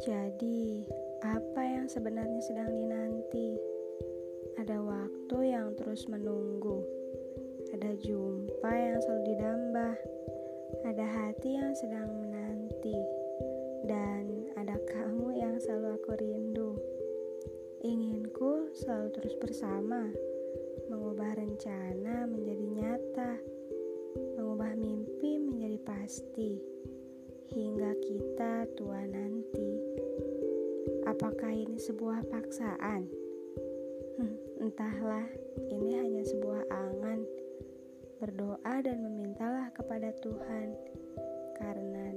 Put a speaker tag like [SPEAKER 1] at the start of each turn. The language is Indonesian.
[SPEAKER 1] Jadi, apa yang sebenarnya sedang dinanti? Ada waktu yang terus menunggu, ada jumpa yang selalu didambah, ada hati yang sedang menanti, dan ada kamu yang selalu aku rindu. Inginku selalu terus bersama, mengubah rencana menjadi nyata, mengubah mimpi menjadi pasti, hingga kita tua nanti. Apakah ini sebuah paksaan? Hmm, entahlah, ini hanya sebuah angan. Berdoa dan memintalah kepada Tuhan, karena.